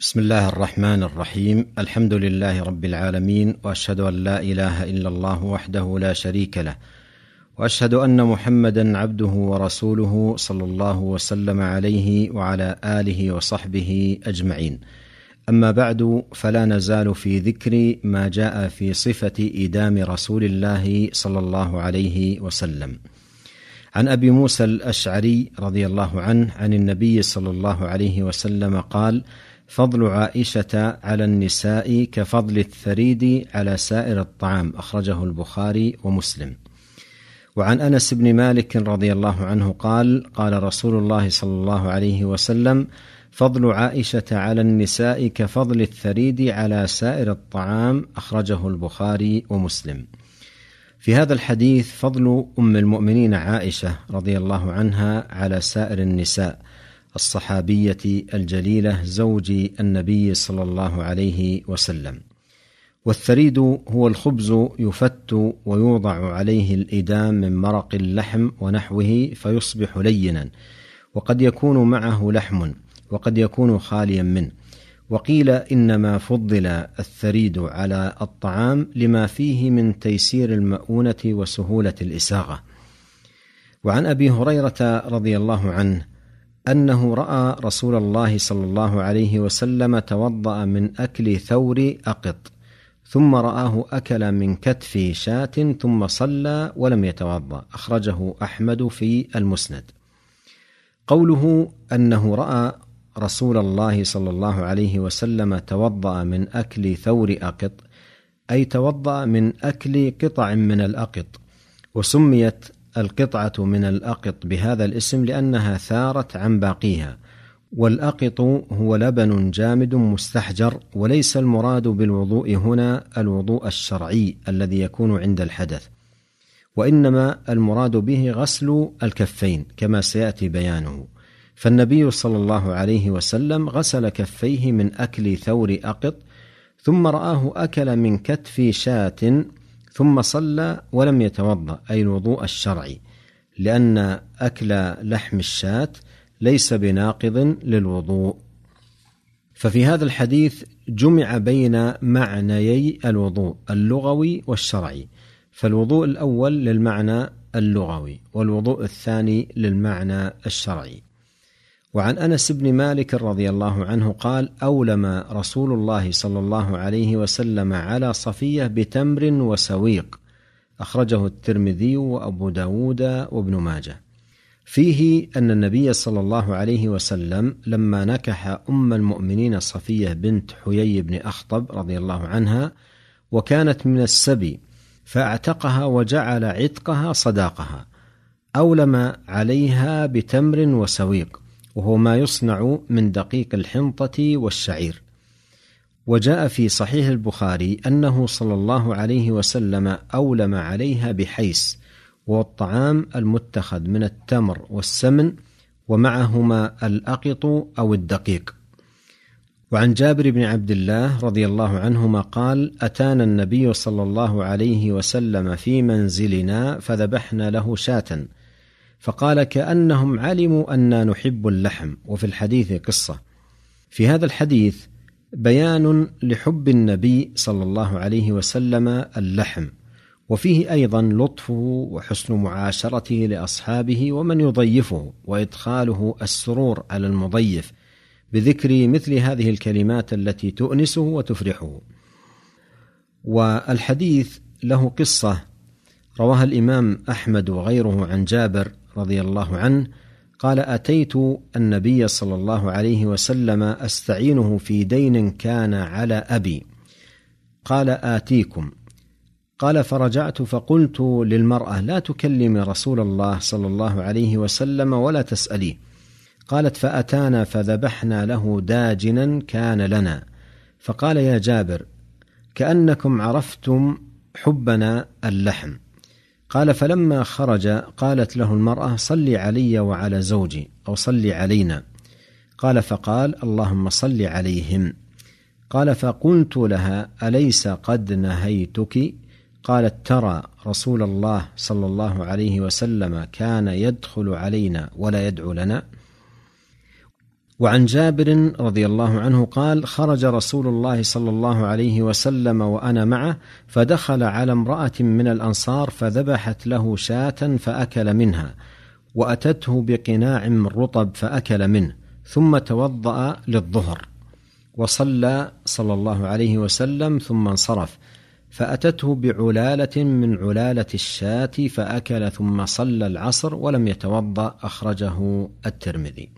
بسم الله الرحمن الرحيم. الحمد لله رب العالمين وأشهد أن لا إله إلا الله وحده لا شريك له وأشهد أن محمدا عبده ورسوله صلى الله وسلم عليه وعلى آله وصحبه أجمعين. أما بعد فلا نزال في ذكر ما جاء في صفة ايدام رسول الله صلى الله عليه وسلم. عن أبي موسى الأشعري رضي الله عنه عن النبي صلى الله عليه وسلم قال فضل عائشة على النساء كفضل الثريد على سائر الطعام أخرجه البخاري ومسلم. وعن أنس بن مالك رضي الله عنه قال قال رسول الله صلى الله عليه وسلم فضل عائشة على النساء كفضل الثريد على سائر الطعام أخرجه البخاري ومسلم. في هذا الحديث فضل أم المؤمنين عائشة رضي الله عنها على سائر النساء. الصحابية الجليلة زوج النبي صلى الله عليه وسلم. والثريد هو الخبز يفت ويوضع عليه الإدام من مرق اللحم ونحوه فيصبح لينا وقد يكون معه لحم وقد يكون خاليا منه. وقيل إنما فضل الثريد على الطعام لما فيه من تيسير المؤونة وسهولة الإساغة. وعن أبي هريرة رضي الله عنه أنه رأى رسول الله صلى الله عليه وسلم توضأ من أكل ثور أقط ثم رآه أكل من كتف شاة ثم صلى ولم يتوضأ. أخرجه أحمد في المسند. قوله أنه رأى رسول الله صلى الله عليه وسلم توضأ من أكل ثور أقط أي توضأ من أكل قطع من الأقط وسميت القطعة من الأقط بهذا الاسم لأنها ثارت عن باقيها والأقط هو لبن جامد مستحجر وليس المراد بالوضوء هنا الوضوء الشرعي الذي يكون عند الحدث وإنما المراد به غسل الكفين كما سيأتي بيانه. فالنبي صلى الله عليه وسلم غسل كفيه من أكل ثور أقط ثم رآه أكل من كتف شاة ثم صلى ولم يتوضأ أي الوضوء الشرعي لأن أكل لحم الشاة ليس بناقض للوضوء. ففي هذا الحديث جمع بين معنيي الوضوء اللغوي والشرعي. فالوضوء الأول للمعنى اللغوي والوضوء الثاني للمعنى الشرعي. وعن أنس بن مالك رضي الله عنه قال أولم رسول الله صلى الله عليه وسلم على صفية بتمر وسويق. أخرجه الترمذي وأبو داود وابن ماجه. فيه أن النبي صلى الله عليه وسلم لما نكح أم المؤمنين صفية بنت حيي بن أخطب رضي الله عنها وكانت من السبي فاعتقها وجعل عتقها صداقها. أولم عليها بتمر وسويق. وهو ما يصنع من دقيق الحنطة والشعير. وجاء في صحيح البخاري أنه صلى الله عليه وسلم أولم عليها بحيس وهو الطعام المتخذ من التمر والسمن ومعهما الأقط أو الدقيق. وعن جابر بن عبد الله رضي الله عنهما قال أتانا النبي صلى الله عليه وسلم في منزلنا فذبحنا له شاة. فقال كأنهم علموا أنا نحب اللحم. وفي الحديث قصة. في هذا الحديث بيان لحب النبي صلى الله عليه وسلم اللحم. وفيه أيضا لطفه وحسن معاشرته لأصحابه ومن يضيفه وإدخاله السرور على المضيف بذكر مثل هذه الكلمات التي تؤنسه وتفرحه. والحديث له قصة. رواها الإمام أحمد وغيره عن جابر رضي الله عنه قال أتيت النبي صلى الله عليه وسلم أستعينه في دين كان على أبي. قال آتيكم. قال فرجعت فقلت للمرأة لا تكلمي رسول الله صلى الله عليه وسلم ولا تساليه قالت فأتانا فذبحنا له داجنا كان لنا. فقال يا جابر كأنكم عرفتم حبنا اللحم. قال فلما خرج قالت له المرأة صل علي وعلى زوجي أو صل علينا. قال فقال اللهم صل عليهم. قال فقلت لها أليس قد نهيتك؟ قالت ترى رسول الله صلى الله عليه وسلم كان يدخل علينا ولا يدعو لنا. وعن جابر رضي الله عنه قال خرج رسول الله صلى الله عليه وسلم وأنا معه فدخل على امرأة من الأنصار فذبحت له شاة فأكل منها وأتته بقناع من رطب فأكل منه ثم توضأ للظهر وصلى صلى الله عليه وسلم ثم انصرف فأتته بعلالة من علالة الشاة فأكل ثم صلى العصر ولم يتوضأ أخرجه الترمذي.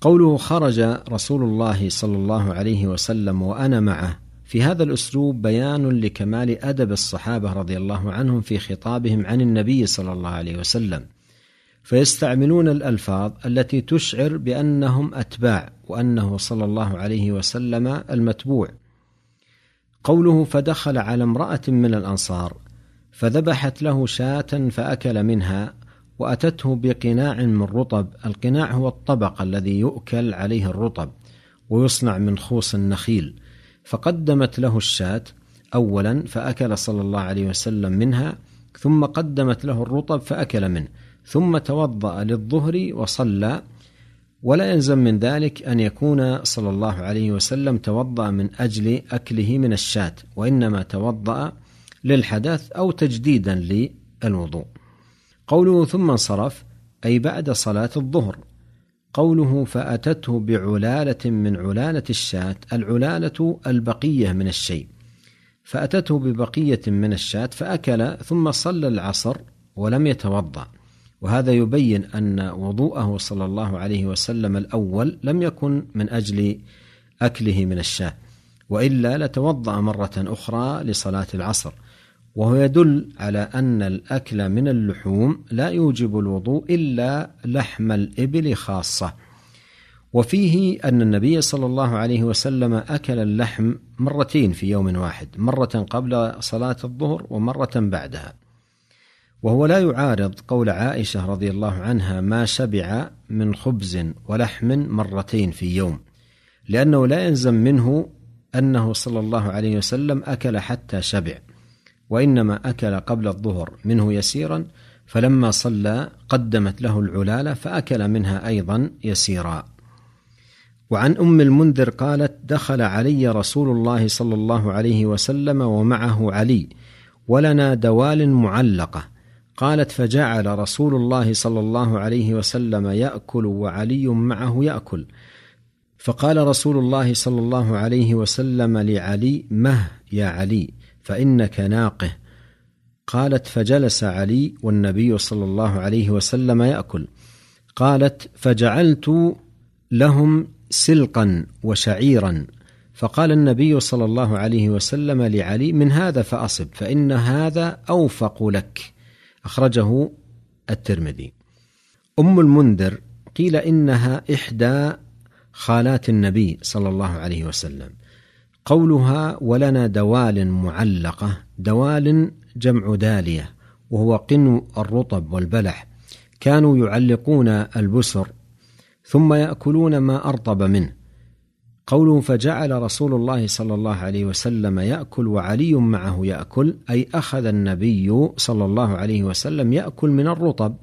قوله خرج رسول الله صلى الله عليه وسلم وأنا معه. في هذا الأسلوب بيان لكمال أدب الصحابة رضي الله عنهم في خطابهم عن النبي صلى الله عليه وسلم. فيستعملون الألفاظ التي تشعر بأنهم أتباع وأنه صلى الله عليه وسلم المتبوع. قوله فدخل على امرأة من الأنصار فذبحت له شاة فأكل منها وأتته بقناع من رطب. القناع هو الطبق الذي يؤكل عليه الرطب ويصنع من خوص النخيل. فقدمت له الشاة اولا فأكل صلى الله عليه وسلم منها ثم قدمت له الرطب فأكل منه ثم توضأ للظهر وصلى. ولا يلزم من ذلك أن يكون صلى الله عليه وسلم توضأ من أجل أكله من الشاة وإنما توضأ للحدث أو تجديدا للوضوء. قوله ثم انصرف أي بعد صلاة الظهر. قوله فأتته بعلالة من علالة الشاة العلالة البقية من الشيء. فأتته ببقية من الشاة فأكل ثم صلى العصر ولم يتوضأ. وهذا يبين أن وضوءه صلى الله عليه وسلم الأول لم يكن من أجل أكله من الشاة وإلا لتوضأ مرة أخرى لصلاة العصر. وهو يدل على أن الأكل من اللحوم لا يوجب الوضوء إلا لحم الإبل خاصة. وفيه أن النبي صلى الله عليه وسلم أكل اللحم مرتين في يوم واحد مرة قبل صلاة الظهر ومرة بعدها. وهو لا يعارض قول عائشة رضي الله عنها ما شبع من خبز ولحم مرتين في يوم لأنه لا يلزم منه أنه صلى الله عليه وسلم أكل حتى شبع. وإنما أكل قبل الظهر منه يسيرا فلما صلى قدمت له العلالة فأكل منها أيضا يسيرا. وعن أم المنذر قالت دخل علي رسول الله صلى الله عليه وسلم ومعه علي ولنا دوال معلقة. قالت فجعل رسول الله صلى الله عليه وسلم يأكل وعلي معه يأكل. فقال رسول الله صلى الله عليه وسلم لعلي مه يا علي. فإنك ناقه. قالت فجلس علي والنبي صلى الله عليه وسلم يأكل. قالت فجعلت لهم سلقا وشعيرا. فقال النبي صلى الله عليه وسلم لعلي من هذا فأصب فإن هذا أوفق لك. أخرجه الترمذي. أم المنذر قيل إنها إحدى خالات النبي صلى الله عليه وسلم. قولها ولنا دوال معلقة دوال جمع دالية وهو قنو الرطب والبلح. كانوا يعلقون البسر ثم يأكلون ما أرطب منه. قوله فجعل رسول الله صلى الله عليه وسلم يأكل وعلي معه يأكل أي أخذ النبي صلى الله عليه وسلم يأكل من الرطب.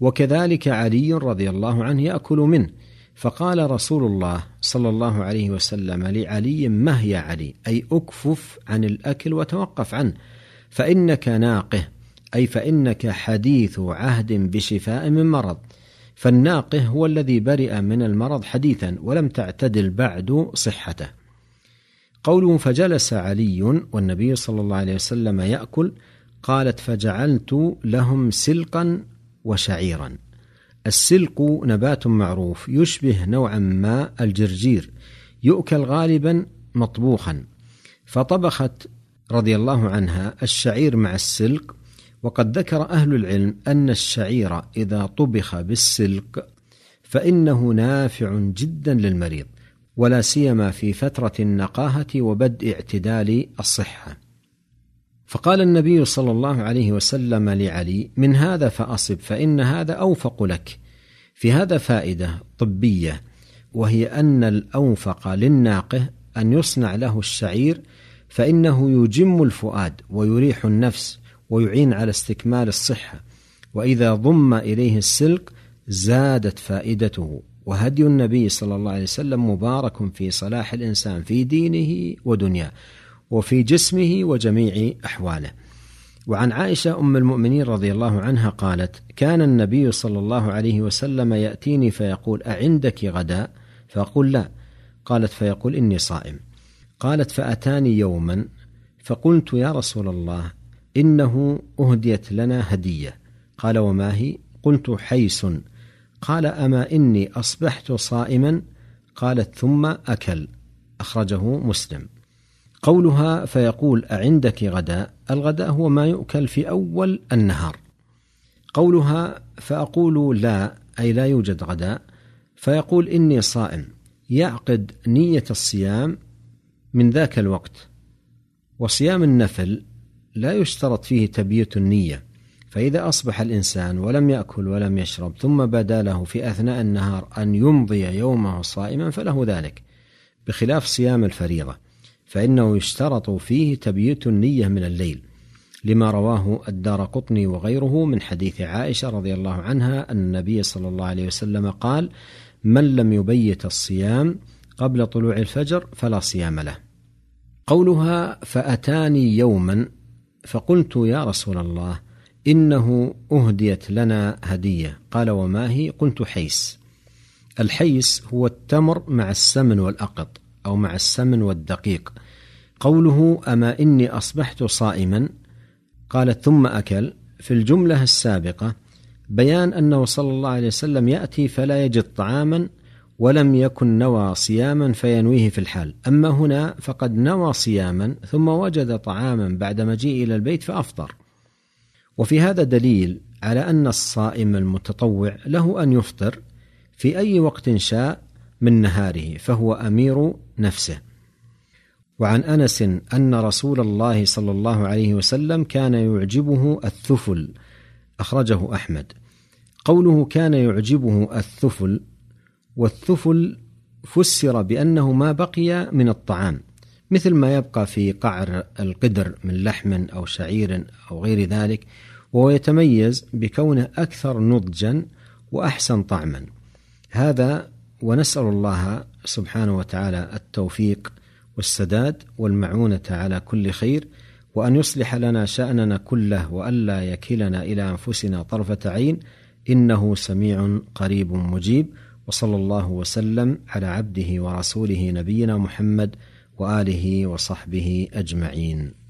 وكذلك علي رضي الله عنه يأكل منه. فقال رسول الله صلى الله عليه وسلم لعلي مه يا علي؟ أي أكفف عن الأكل وتوقف عنه. فإنك ناقه أي فإنك حديث عهد بشفاء من مرض. فالناقه هو الذي برئ من المرض حديثا ولم تعتدل بعد صحته. قوله فجلس علي والنبي صلى الله عليه وسلم يأكل. قالت فجعلت لهم سلقا وشعيرا. السلق نبات معروف يشبه نوعا ما الجرجير يؤكل غالبا مطبوخا. فطبخت رضي الله عنها الشعير مع السلق وقد ذكر أهل العلم أن الشعير إذا طبخ بالسلق فإنه نافع جدا للمريض ولا سيما في فترة النقاهة وبدء اعتدال الصحة. فقال النبي صلى الله عليه وسلم لعلي من هذا فأصب فإن هذا أوفق لك. في هذا فائدة طبية وهي أن الأوفق للناقه أن يصنع له الشعير فإنه يجم الفؤاد ويريح النفس ويعين على استكمال الصحة. وإذا ضم إليه السلق زادت فائدته. وهدي النبي صلى الله عليه وسلم مبارك في صلاح الإنسان في دينه ودنياه. وفي جسمه وجميع أحواله. وعن عائشة أم المؤمنين رضي الله عنها قالت: كان النبي صلى الله عليه وسلم يأتيني فيقول: أعندك غداء؟ فأقول لا. قالت فيقول إني صائم. قالت فأتاني يوما فقلت يا رسول الله إنه أهديت لنا هدية. قال وما هي؟ قلت حيس قال أما إني أصبحت صائما قالت ثم أكل أخرجه مسلم قولها فيقول أعندك غداء؟ الغداء هو ما يؤكل في أول النهار. قولها فأقول لا أي لا يوجد غداء. فيقول إني صائم يعقد نية الصيام من ذاك الوقت. وصيام النفل لا يشترط فيه تبييت النية. فإذا أصبح الإنسان ولم يأكل ولم يشرب ثم بدا له في أثناء النهار أن يمضي يومه صائما فله ذلك بخلاف صيام الفريضة. فإنه يشترط فيه تبييت النية من الليل لما رواه الدار قطني وغيره من حديث عائشة رضي الله عنها أن النبي صلى الله عليه وسلم قال من لم يبيت الصيام قبل طلوع الفجر فلا صيام له قولها فأتاني يوما فقلت يا رسول الله إنه أهديت لنا هدية قال وما هي؟ قلت حيس الحيس هو التمر مع السمن والأقط. أو مع السمن والدقيق. قوله أما إني أصبحت صائما؟ قالت ثم أكل. في الجملة السابقة بيان أنه صلى الله عليه وسلم يأتي فلا يجد طعاما ولم يكن نوى صياما فينويه في الحال. أما هنا فقد نوى صياما ثم وجد طعاما بعد مجيء إلى البيت فأفطر. وفي هذا دليل على أن الصائم المتطوع له أن يفطر في أي وقت شاء من نهاره فهو أمير نفسه. وعن أنس أن رسول الله صلى الله عليه وسلم كان يعجبه الثفل. أخرجه أحمد. قوله كان يعجبه الثفل والثفل فسر بأنه ما بقي من الطعام مثل ما يبقى في قعر القدر من لحم أو شعير أو غير ذلك وهو يتميز بكونه أكثر نضجا وأحسن طعما. هذا ونسأل الله سبحانه وتعالى التوفيق والسداد والمعونة على كل خير وأن يصلح لنا شأننا كله والا يكلنا إلى أنفسنا طرفة عين إنه سميع قريب مجيب وصلى الله وسلم على عبده ورسوله نبينا محمد وآله وصحبه أجمعين.